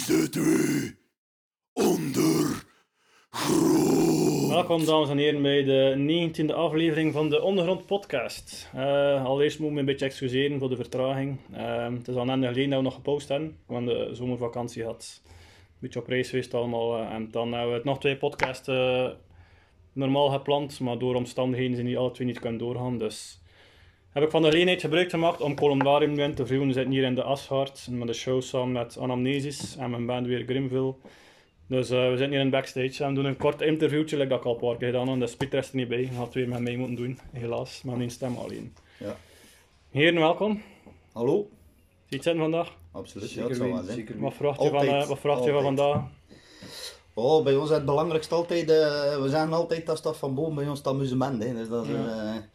zitten we onder. Welkom dames en heren bij de 19e aflevering van de Ondergrond podcast. Uh, allereerst moet ik me een beetje excuseren voor de vertraging. Uh, het is al net geleden dat we nog gepost hebben, want de zomervakantie had een beetje op reis geweest allemaal. Uh, en dan hebben we nog twee podcasts normaal gepland, maar door omstandigheden zijn die alle twee niet kunnen doorgaan. Dus heb ik van de gelegenheid gebruik gemaakt om Columbarium te interviewen. We zitten hier in de Ashard met de show samen met Anamnesis en mijn band weer Grimville. Dus uh, we zitten hier in backstage en doen een kort interviewtje, like dat ik al een paar keer gedaan heb. De is er niet bij, had twee met mij moeten doen, helaas. Maar één stem alleen. Ja. Heren, welkom. Hallo. Ziet zitten vandaag? Absoluut, ja, het zou wel zijn. Wat vraagt, je van, uh, wat vraagt je van vandaag? Oh, bij ons is het belangrijkste altijd, uh, we zeggen altijd dat staat van boven bij ons het amusement. Hè. Dus dat ja.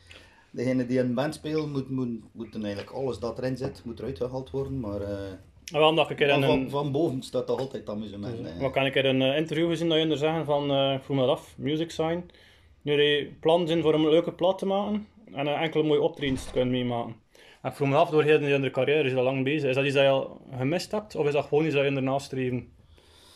Degene die een band speelt, moet, moet, moet eigenlijk alles dat erin zit, moet eruit gehaald worden. Maar, uh, wel, nog een keer van, een, van, boven staat er altijd amusement. Dus, wat kan ik in een uh, interview gezien dat je er zeggen van, uh, ik vroeg me dat af, Music Sign. Jullie plan zijn voor een leuke plaat te maken en uh, enkele mooie optredens te kunnen meemaken. En ik vroeg me af, door heel je carrière is dat lang bezig. Is dat iets dat je al gemist hebt of is dat gewoon iets dat je ernaast streven?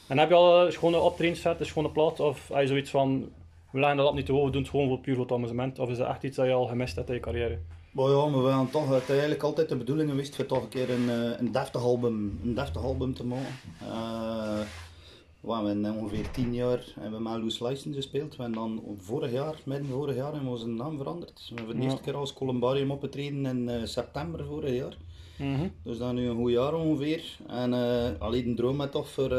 En heb je al een schone optredens set, een schone plaat of heb je zoiets van, we leggen dat op niet te hoog, we doen het gewoon voor puur voor het amusement? Of is dat echt iets dat je al gemist hebt in je carrière? Maar ja, maar we hebben toch het eigenlijk altijd de bedoeling geweest voor toch een keer een, een deftig album, een deftig album te maken. Uh, we hebben ongeveer 10 jaar hebben we met Loose License gespeeld. We hebben dan vorig jaar, midden vorig jaar, hebben we onze naam veranderd. We hebben de eerste keer als Columbarium opgetreden in uh, september vorig jaar. Mm -hmm. Dus dat is nu een goed jaar ongeveer. En uh, alleen een droom met toch voor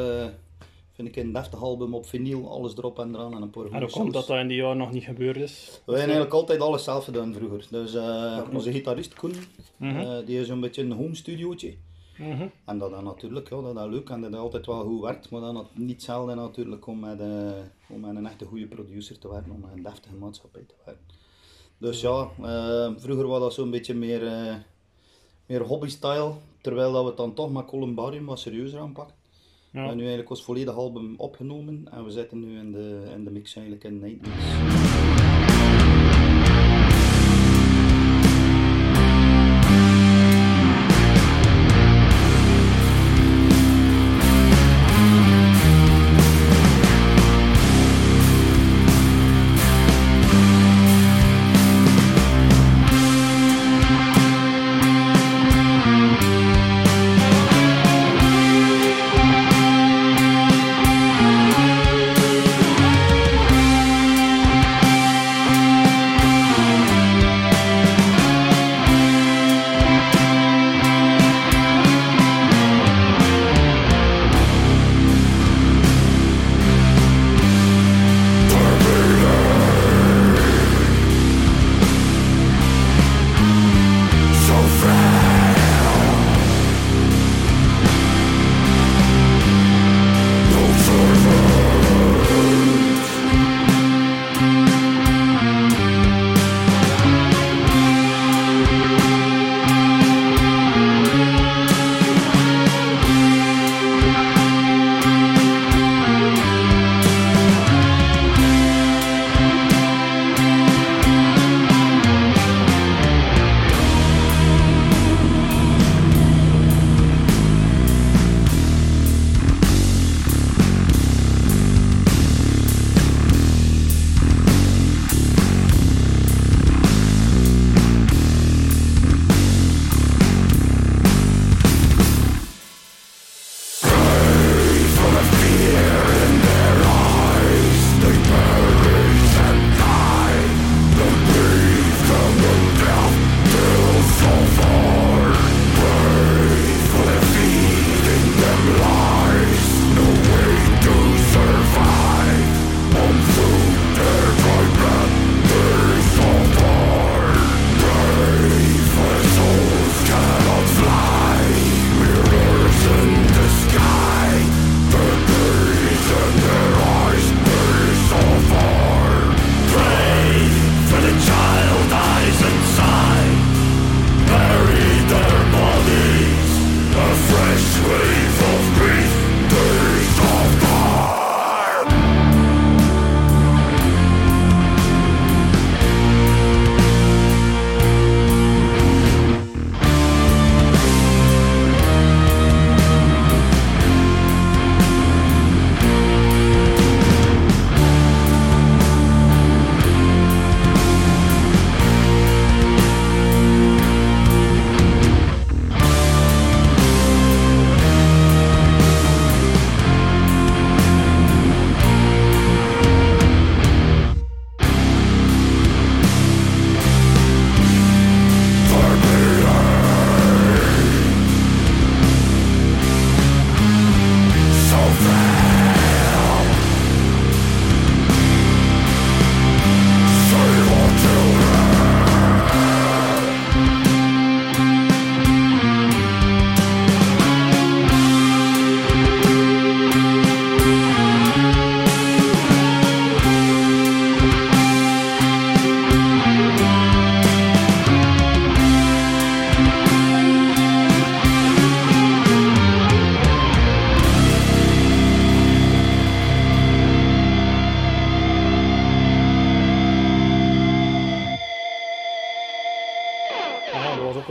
vind ik een deftig album op vinyl, alles erop en eraan en een paar En hoe komt dat dat in die jaar nog niet gebeurd is? We hebben eigenlijk altijd alles zelf gedaan vroeger. Dus uh, onze gitarist Koen, mm -hmm. uh, die is een beetje een home studiootje. Mm -hmm. En dat is natuurlijk ja, dat is leuk en dat altijd wel goed werkt, maar dan niet zelden natuurlijk om met, uh, om met een echte goede producer te werken, om met een deftige maatschappij te werken. Dus ja, vroeger was dat zo'n beetje meer, meer hobby-style, terwijl dat we het dan toch met Columbarium wat serieuzer aanpakken. We hebben nu eigenlijk ons volledige album opgenomen en we zitten nu in de, in de mix eigenlijk in Night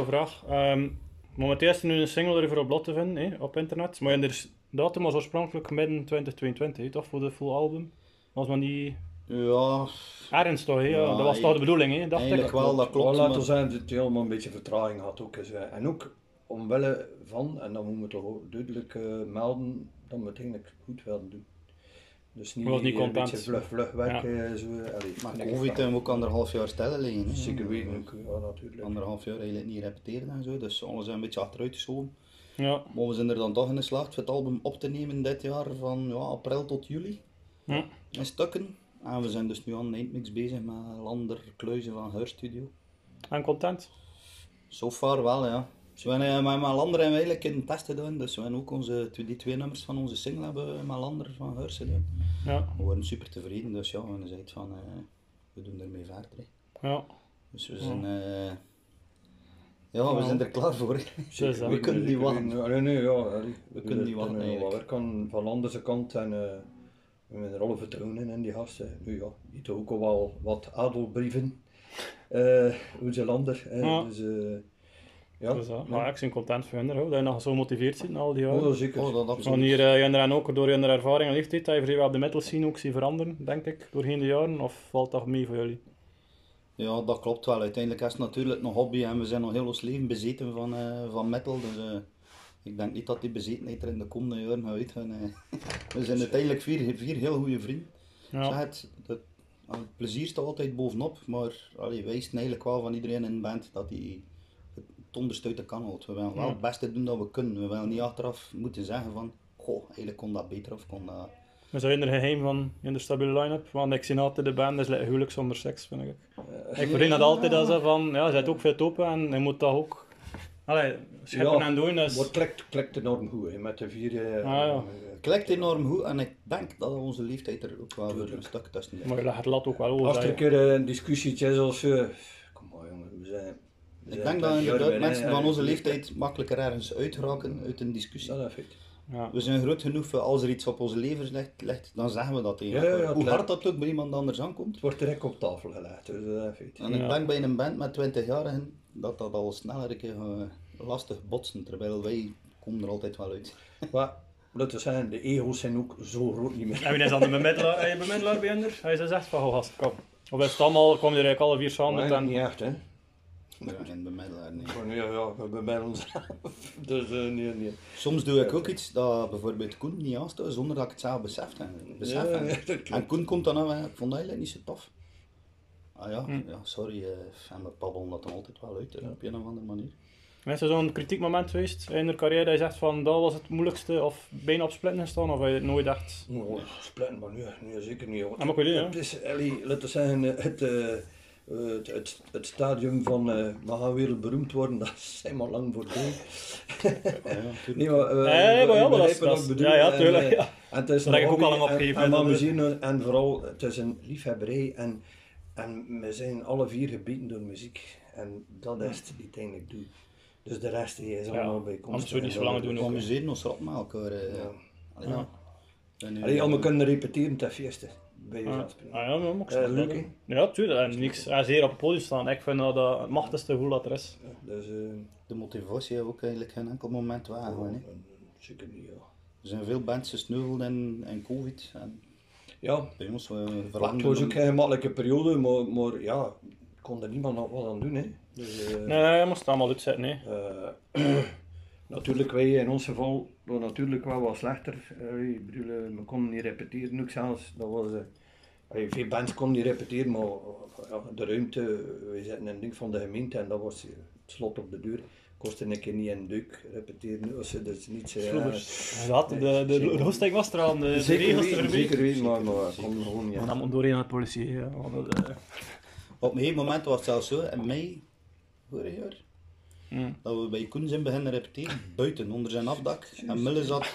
vraag. Ehm, momenteel is er nu een single er voor op lot te vinden hè, op internet. Maar de datum was oorspronkelijk midden 2022, hè, toch? Voor de full album. Was maar niet Ja, ergens toch? Hè? Ja, Ja, dat was toch de bedoeling, hè? dacht eigenlijk ik. wel, dat klopt. Maar laten we zeggen dat het helemaal een beetje vertraging had ook. eens, hè. En ook omwille van, en dan moeten we toch duidelijk eh, melden, dat we het eigenlijk goed wilden doen. Dus niet, was niet eh, een content. beetje vlug, vlug werken. Zo, allee, Maar COVID hebben we ook anderhalf jaar stellen liggen. hè. Zeker weten ook, ja natuurlijk. Anderhalf jaar eigenlijk niet repeteren en zo, dus alles is een beetje achteruit geschoven. Ja. Maar we zijn er dan toch in geslaagd het album op te nemen dit jaar van ja, april tot juli. Ja. In stukken. En we zijn dus nu aan de eindmix bezig met Lander Kluizen van Her Studio. En content? So far wel, ja. We hebben eh, met met Lander hebben we eigenlijk een test gedaan, dus we hebben ook onze, die twee nummers van onze single hebben we met Lander van Her gedaan. Ja. We waren super tevreden, dus ja, we hebben gezegd van, eh, we doen ermee verder. hè. Ja. Dus we zijn, eh, ja, we zijn er klaar voor. we kunnen niet wachten. Nee, nee, ja. We kunnen niet wachten, wel eigenlijk. werk aan van Landse kant en eh, we hebben er alle vertrouwen in, in die gasten. Nu ja, die toch ook al wel wat adelbrieven. eh onze lander. hè. Ja. Dus, eh, ja. Dus, ja. ja. Maar ik ben content voor hen, hoor, dat je nog zo gemotiveerd zit na al die Oh, jaren. dat zeker. Oh, dat. Wanneer uh, je er ook door je ervaring en leeftijd, dat je vrij wel op de metal scene ook zien veranderen, denk ik, doorheen de jaren, of valt dat mee voor jullie? Ja, dat klopt wel. Uiteindelijk is het natuurlijk een hobby en we zijn al heel ons leven bezeten van, eh, van metal. Dus eh, ik denk niet dat die bezetenheid er in de komende jaren gaat uitgaan. eh. we zijn uiteindelijk vier, vier heel goede vrienden. Ja. Zeg het, het, het plezier staat altijd bovenop, maar allee, wij zijn eigenlijk wel van iedereen in de band dat hij het ondersteunen kan. houdt. We willen wel Ja. het beste doen dat we kunnen. We willen niet achteraf moeten zeggen van, goh, eigenlijk kon dat beter of kon dat... Maar zijn er geheim van in de stabiele line-up? Want ik zie altijd de band is like huwelijk zonder seks, vind ik. Ik verdien dat altijd als zo van, ja, zit ook veel open en je moet dat ook... Allee, schippen Ja, en doen is... Wat klikt, klikt enorm goed hè, met de vier. eh, Ah, ja. eh, Het klikt enorm goed en ik denk dat onze leeftijd er ook wel weer een stuk tussen ligt. Maar je legt het lat ook wel over. Als er een keer een discussietje is als. eh, kom maar jongen, we zijn. We Ik denk dat 20 jaar inderdaad binnen, mensen van onze leeftijd makkelijker ergens uitgeraken uit een discussie. Ja, dat vind ik. Ja. We zijn groot genoeg voor als er iets op onze levens ligt, ligt dan zeggen we dat tegen Ja, ja, Hoe hard dat ook bij iemand anders aankomt. Het wordt direct op tafel gelegd, dus dat vind ik. En ik Ja. denk bij een band met 20-jarigen dat dat al sneller een keer eh, lastig botsen, terwijl wij komen er altijd wel uit. Maar laten we zeggen, de ego's zijn ook zo groot niet meer. En wie is dan de bemiddelaar? Heb je bemiddelaar bij hen? Hij is zegt van, oh gast, kom. Of is het allemaal, kom je er eigenlijk alle vier samen en... niet echt, hè? Ja, geen bemiddelaar, nee. Maar ja, ja, we hebben bij ons. dus eh, nee, nee. Soms doe ik ook iets dat bijvoorbeeld Koen niet aanstaat zonder dat ik het zelf besef. heb. besef Ja, ja. En Koen komt dan aan, ik vond dat eigenlijk niet zo tof. Ah ja, Hm. ja sorry, eh en we babbelen dat dan altijd wel uit, hè, op een of andere manier. En Is er zo'n kritiek moment geweest in de carrière dat je zegt van, dat was het moeilijkste, of bijna op splitten gestaan, of heb je het nooit echt... Oh, splitten, maar nu, nu zeker niet. hoor. Maar goed, ja. Het is, Ellie, laten we zeggen, het, eh, het, het, het stadium van eh we gaan wereldberoemd worden, dat is helemaal lang voorbij. Nee, maar, eh, Nee, maar ja, maar dat is- wat bedoel. ja, ja, tuurlijk, eh, ja. En het is ik ook al lang en- opgegeven, En, en vooral, het is een liefhebberij en, en we zijn alle vier gebeten door muziek. En dat is het uiteindelijk doe. Dus de rest die is Ja, allemaal bij anders zou je niet zo lang doen We amuseren ons rot met elkaar. eh. Ja. Allee, Ja. Allee, allemaal kunnen repeteren ter feesten. Bij je Ah, ah ja, maar ook Eh, snap dat. Ja, tuurlijk. En niks, en zeer op het podium staan. Ik vind dat dat het machtigste gevoel dat er is. Ja, dus, eh, De motivatie hebben we ook eigenlijk geen enkel moment weggegaan. hè. zeker niet, ja. Er zijn veel bands gesneuveld in, in covid. En Ja, bij ons maar het was ook geen gemakkelijke periode, maar, maar ja, kon er niemand wat aan doen. Hè. Dus, eh, Nee, je moest het allemaal uitzetten. Hè. eh, natuurlijk, wij in ons geval, was natuurlijk wel wat slechter. Eh, ik bedoel, eh, we konden niet repeteren ook zelfs. Dat was, eh, allee, veel bands konden niet repeteren, maar ja, de ruimte, wij zitten in een ding van de gemeente en dat was het slot op de deur. Kostte een keer niet een deuk repeteren, dus dat is niet. Vroeger. Dat, de, de, de, was er aan, de, de Zeker regels weten, zeker weten, maar, maar we konden gewoon niet. Maar dan moet doorheen naar de politie. Ja. Op een gegeven moment was het zelfs zo, in mei vorig jaar, hm. dat we bij Koen zijn beginnen repeteren, buiten, onder zijn afdak. En Mille zat,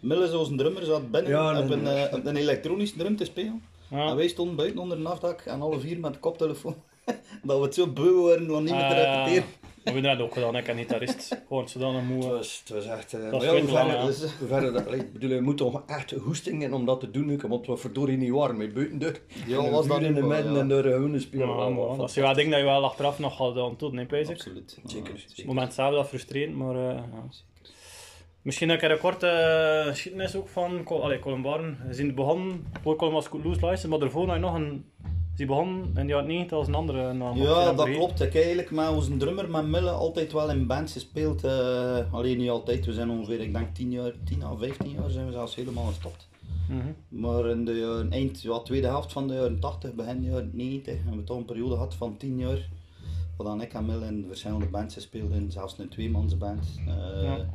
Mille zoals een drummer, zat binnen Ja, op, een, nee. eh, een elektronische drum te spelen. Ja. En wij stonden buiten onder een afdak en alle vier met de koptelefoon. dat we het zo beu waren om niet meer te Ah, repeteren. Maar we hebben dat ook gedaan, ik en gitarist. Gewoon zodanig Het moe. was, het was echt... eh, Dat ja, veel hoe verder- hoe verder dat- ik bedoel, je moet toch echt hoesting hebben om dat te doen, want we verdorie niet waren met buitendeur. Ja, was dat in de midden ja. en door hun spelen. Ja, wel dat is wel een ding dat je wel achteraf nog gaat aan doen, nee, Pijs ik? Absoluut. Zeker. Op het moment zelf dat frustrerend, maar uh, ja. Misschien een keer een korte uh, geschiedenis ook van allee, Columbaren. We zijn begonnen, voor Colum was Loose License, maar daarvoor had je nog een... Ze begon in de jaren 90 als een andere naam. Ja, dat klopt. Ik heb eigenlijk met onze drummer, met Mille, altijd wel in bands gespeeld. Uh, alleen niet altijd. We zijn ongeveer, ik denk 10 jaar, 10 à 15 jaar zijn we zelfs helemaal gestopt. Mm -hmm. Maar in de jaren, eind, ja, tweede helft van de jaren 80, begin de jaren 90, hebben we toch een periode gehad van 10 jaar. Waar ik en Mille in verschillende bands gespeeld zelfs een tweemansband. Uh, ja.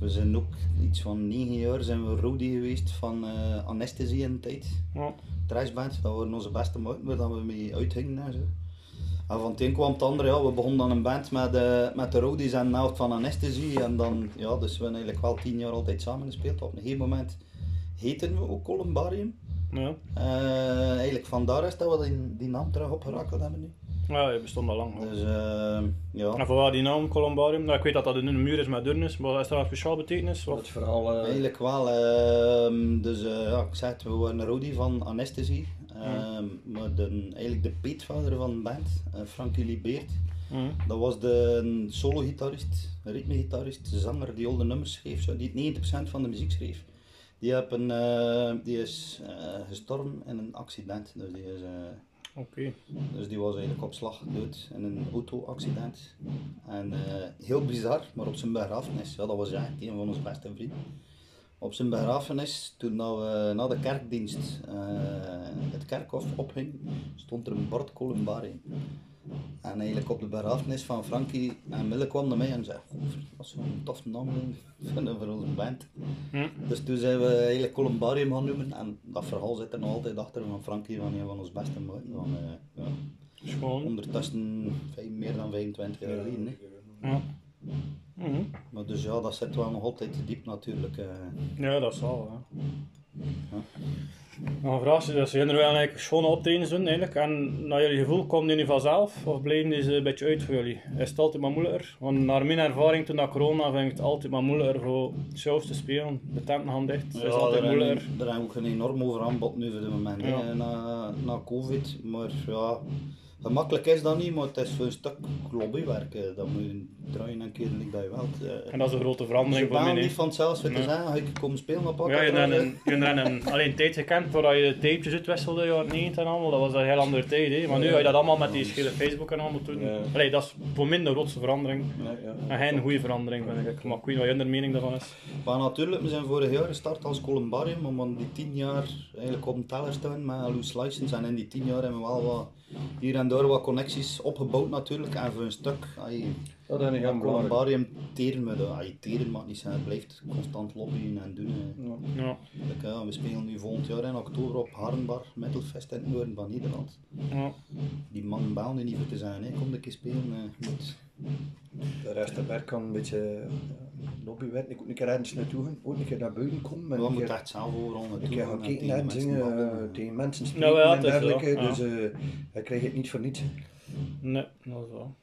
We zijn ook iets van 9 jaar zijn we roadie geweest van uh, Anesthesie in de tijd. Ja. Trashband, dat waren onze beste maten waar we mee uitgingen en zo. En van het een kwam het andere, ja, we begonnen dan een band met, uh, met de roadies en helft van Anesthesie. En dan, ja, dus we hebben eigenlijk wel 10 jaar altijd samen gespeeld. Op een gegeven moment heten we ook Columbarium. Ja. Uh, eigenlijk vandaar is dat we die, die naam terug opgerakeld hebben nu. Ja, je bestond al lang. Dus, uh, ja. En voor waar die naam Columbarium? Nou, ik weet dat dat een muur is met deurnis, maar is dat een speciaal betekenis? Dat het verhaal... Uh... Eigenlijk wel. Uh, dus ja, ik zei het, we waren een roadie van Anesthesie. Mm. maar de, eigenlijk de peetvader van de band, Frankie Libeert, mm. dat was de solo-gitarist, ritmegitarist, zanger die al de nummers schreef, zo, die 90% van de muziek schreef. Die, een, uh, die is uh, gestorven in een accident. Dus die, is, dus die was eigenlijk op slag dood in een auto-accident. En heel bizar, maar op zijn begrafenis, ja, dat was echt een van onze beste vrienden. Op zijn begrafenis, toen we na de kerkdienst het kerkhof opging, stond er een bord Columbarium. En eigenlijk op de begrafenis van Frankie en Mille kwam naar mij en zei: Dat is zo'n tof naam voor onze band. Hm. Dus toen zijn we eigenlijk Columbarium gaan noemen. En dat verhaal zit er nog altijd achter van Frankie, van een van onze beste maten. Van, uh, ja. Schoon. Ondertussen meer dan 25 jaar geleden. Ja. Mm -hmm. Maar dus ja, dat zit wel nog altijd te diep natuurlijk. Uh. Ja, dat zal. Ja. Ja. Een vraag, dus zijn er wel eigenlijk schone optredens doen eigenlijk. En naar jullie gevoel, komt die vanzelf of blijven die een beetje uit voor jullie? Is het altijd maar moeilijker? Want naar mijn ervaring toen na corona vind ik het altijd maar moeilijker voor shows te spelen. De tenten gaan dicht, ja, is altijd daar moeilijker. Daar hebben we ook een enorm over aanbod nu voor het moment, ja. na, na covid. Maar ja, gemakkelijk is dat niet, maar het is voor een stuk lobbywerk. Dat moet je draaien en keren like dat je wilt. Uh, en dat is een grote verandering voor mij. niet van zelfs te Nee. zeggen, ga ik komen spelen op Ja, je hebt een, je een, alleen een tijd gekend waar je tapejes uitwisselde, jaren 90 en allemaal, dat was een heel andere tijd. Hè. Maar nu ga je dat allemaal met die schele Facebook en allemaal doen. Ja. Allee, dat is voor mij de grootste verandering. Ja, ja. En geen goede verandering, vind ik. Maar ik weet niet wat je mening daarvan is. Maar natuurlijk, we zijn vorig jaar gestart als Columbarium, om aan die 10 jaar eigenlijk op een teller staan met Loose License. En in die 10 jaar hebben we wel wat, hier en daar wat connecties opgebouwd natuurlijk. En voor een stuk, ay, Dat is heel belangrijk. Columbarium teren. Ay, teren mag niet zijn, het blijft constant lobbyen en doen. hè. Ja. Ja. We spelen nu volgend jaar in oktober op Harnbar Metalfest in het noorden van Nederland. Ja. Die man nu niet voor te zijn, hè. kom een keer spelen. eh. De rest van werk kan een beetje ja, lobbywerk. Ik moet een keer ergens naartoe gaan, ook een keer naar buiten komen. Maar keer- echt zelf overal naartoe gaan en kijken tegen en mensen zingen, babbelen. eh, tegen mensen spreken Nou ja, en dergelijke. ja. Dus eh hij krijgt het niet voor niets. Nee, dat is wel.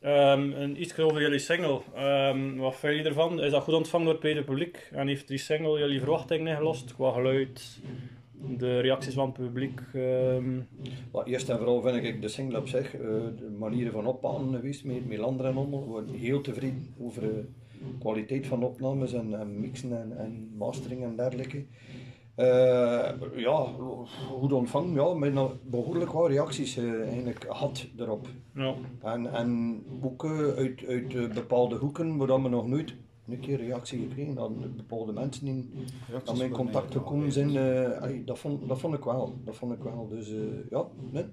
Ehm, en iets over jullie single. Ehm, wat vind je ervan? Is dat goed ontvangen door het brede publiek? En heeft die single jullie verwachtingen ingelost? Qua geluid, de reacties van het publiek? ehm, Maar eerst en vooral vind ik de single op zich, eh, de manieren van oppakken geweest met Melander en allemaal, we waren heel tevreden over de kwaliteit van opnames en, en mixen en, en mastering en dergelijke. Eh, ja, goed ontvangen, ja, met nog behoorlijk wat reacties eh, eigenlijk had erop. ja. En, en ook eh, uit, uit eh, bepaalde hoeken waar we nog nooit een keer reactie gekregen hadden. Bepaalde mensen die Reacties aan mijn contact gekomen zijn, eh, dat, vond, dat vond ik wel. Dat vond ik wel. Dus eh, ja, nee.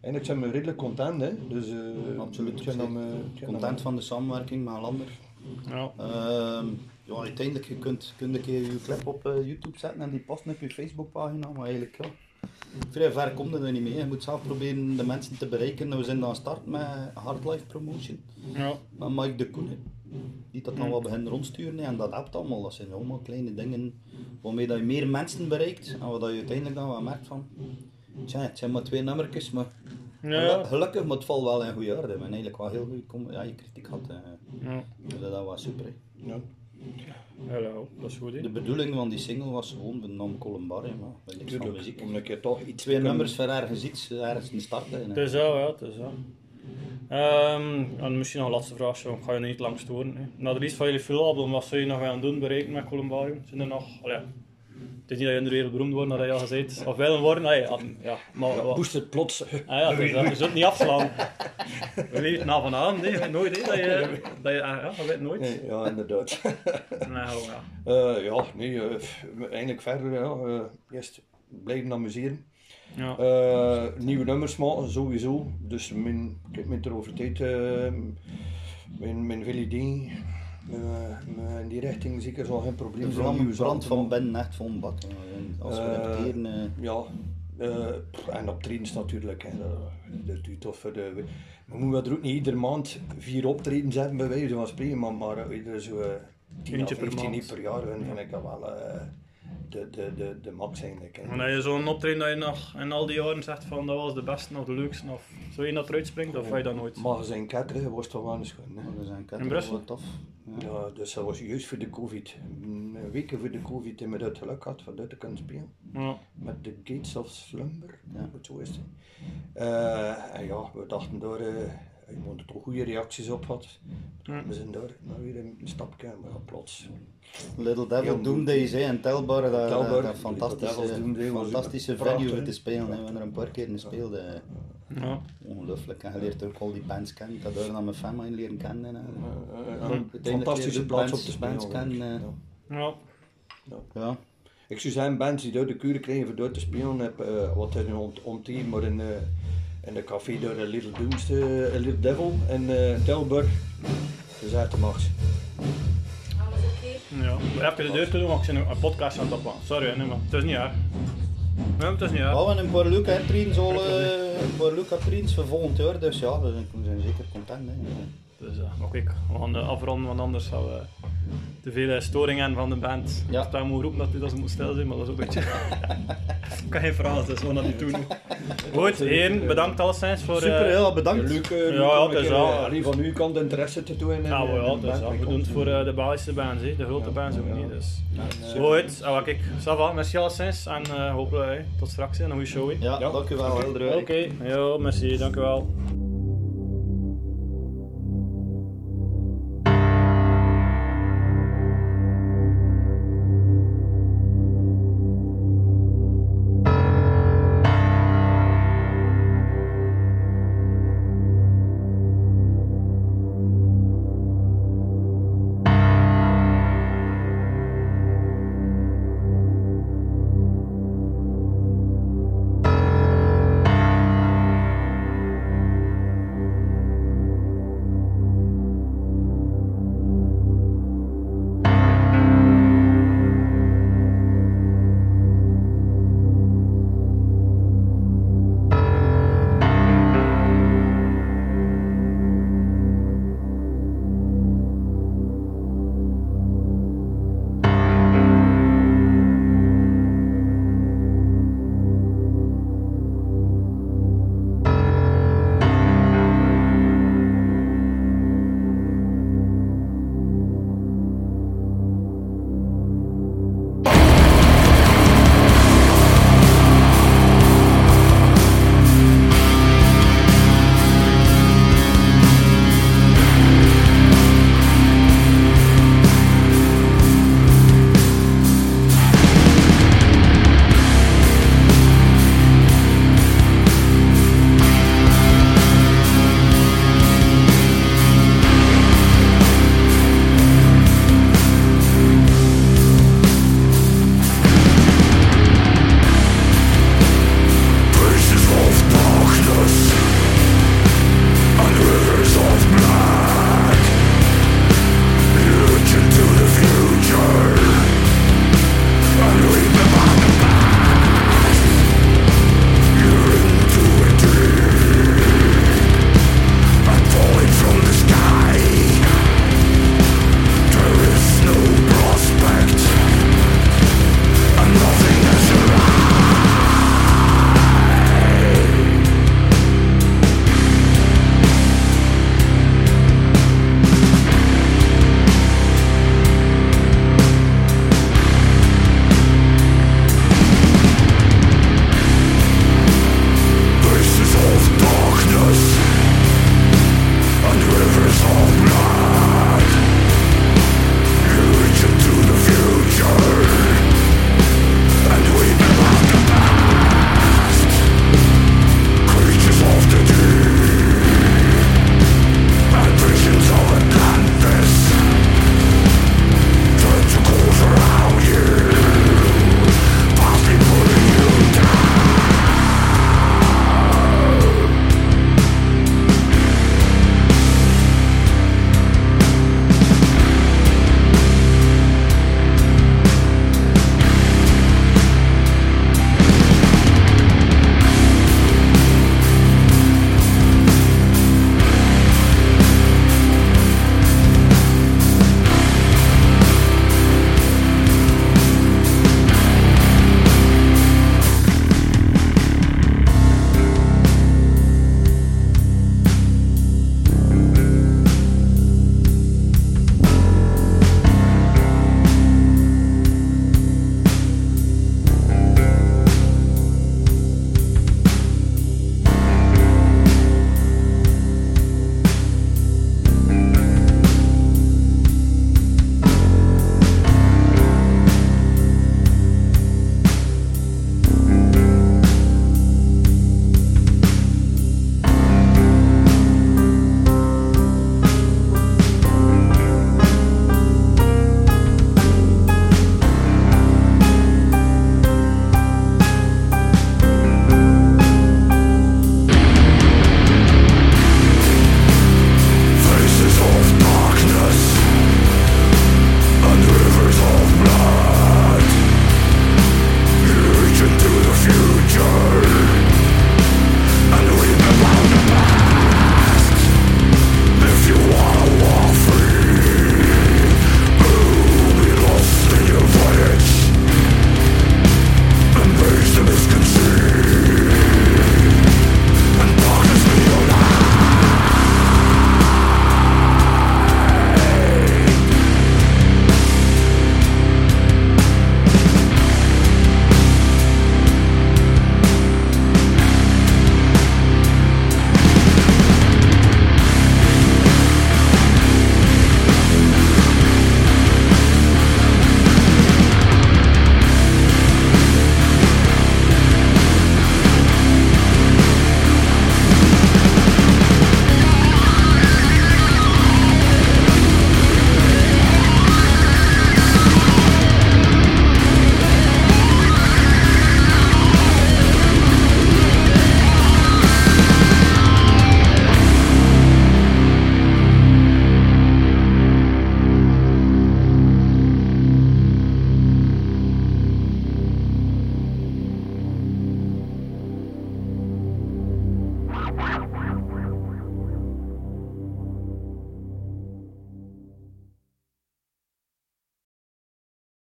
eigenlijk zijn we redelijk content. Hè. Dus, eh, Absoluut. dan, Content van de samenwerking met Lander. ja. Ehm ja, uiteindelijk, je kunt, kunt een keer je clip op YouTube zetten en die posten op je Facebookpagina, maar eigenlijk ja, vrij ver komt het er niet mee. Je moet zelf proberen de mensen te bereiken. We zijn dan start met Hardlife Promotion, ja. met Mike de Koenen. Die dat dan wel beginnen rondsturen en dat helpt allemaal. Dat zijn allemaal kleine dingen waarmee dat je meer mensen bereikt en wat dat je uiteindelijk dan wel merkt van, tja, het zijn maar twee nummertjes, maar Ja. Geluk- Gelukkig, maar het valt wel in goede orde. We hebben eigenlijk wel heel goed ja, je kritiek gehad. eh. Ja. Dus dat was super. hè. Ja. Hallo, dat is goed. hè. De bedoeling van die single was gewoon de naam Columbarium, maar met niks van Tuurlijk, muziek. om een keer toch iets Twee nummers voor ergens iets, ergens te starten. Het is zo, ja, het is zo. Ehm, en misschien nog een laatste vraag, zo. ik ga je niet lang storen. Hè. Na de release van jullie filmalbum, wat zou je nog gaan doen, bereiken met Columbarium? Zijn er nog, ja, het is niet dat je in de wereld beroemd wordt, dat je al gezegd, of willen worden, nee, ah, ja, maar Ja, wat- het plots. Ah ja, je zult het niet afslaan. We weten het na vanavond, hè. nooit, hè, dat je, dat je, ah, ja, dat weet nooit. Nee, ja, inderdaad. Nou, ja. Eh, ja, nee, f- eigenlijk verder, ja. eh, eerst blijven amuseren. Ja. Eh, nieuwe nummers maken, sowieso. Dus mijn, kijk, mijn tijd, eh mijn, mijn willen dingen, eh, in die richting zeker zal geen probleem De zijn. Nieuwe brand van. Ben echt van bak. Als we repeteren, eh, Ja, eh, pff, en optredens natuurlijk. Hè. Dat, toch voor de... We moeten er ook niet iedere maand vier optredens hebben, bij wijze van spreken, maar, maar iedere zo eh, 10 Eentje of per 15 maand. per jaar vind, vind ik dat wel eh, de, de, de, de max eigenlijk. En dat je zo'n optreden dat je nog in al die jaren zegt van dat was de beste of de leukste, of zou je dat eruit springt, of ga je dat nooit? Magazijn Ketteren was toch wel eens goed. Hè? maar zijn In Brussel? wel tof. Ja. Ja, dus dat was juist voor de covid. Een week voor de covid hebben we het geluk gehad van dat te kunnen spelen. Ja. Met de Gates of Slumber, Ja. zo is het. Eh, en ja, we dachten daar, uh, je moet er toch goede reacties op had. We zijn daar nou weer een stapje, maar ja, plots. Little Devil Heel Doomdays hè, en Telbar, dat, Telbar, fantastische, Doomday fantastische venue voor te spelen. hè. We hebben er een paar keer in gespeeld. Ja. Ongelooflijk. En je leert ook al die bands kennen. Ik had daar dan mijn family leren kennen. een fantastische plaats bands- op te spelen. bands kennen, eh. Ja. Ja. Ja. Ik zou zeggen, bands die door de kuren krijgen voor door te spelen, heb, eh, wat een ont onteam, maar in, eh, in de café door de Little Dooms, eh, Little Devil in eh Tilburg. Dus uit de max. Alles oké? Ja. Even de deur te doen, want ik ben een podcast aan het opnemen. Sorry, nee, maar het is niet erg. Nee, het is niet erg. We hebben een paar leuke optredens al, eh, een paar leuke optredens voor volgend jaar. Dus ja, we zijn, we zijn zeker content. Hè. Dus, uh, kijk, we gaan uh, afronden, want anders gaan we te veel uh, storing hebben van de band. Ja. Ik sta moet roepen dat, dat ze moet stil zijn, maar dat is ook een beetje... ik kan geen verhaal, dus gaan dat niet doen. Goed, heren, bedankt alleszins voor... Super, ja, bedankt. Leuk, uh, Ja, ja, het is eh, allee, van uw kant interesse te doen. in, Ja, eh, ja, dus, ja, mee we doen het voor uh, de Belgische bands, de grote bands ook niet. Dus. En, eh, Goed, ah, kijk, ça va, merci alleszins en uh, hopelijk tot straks, hè, een goede show. Ja, Ja. dank u wel. heel Oké, okay. merci, dank u wel.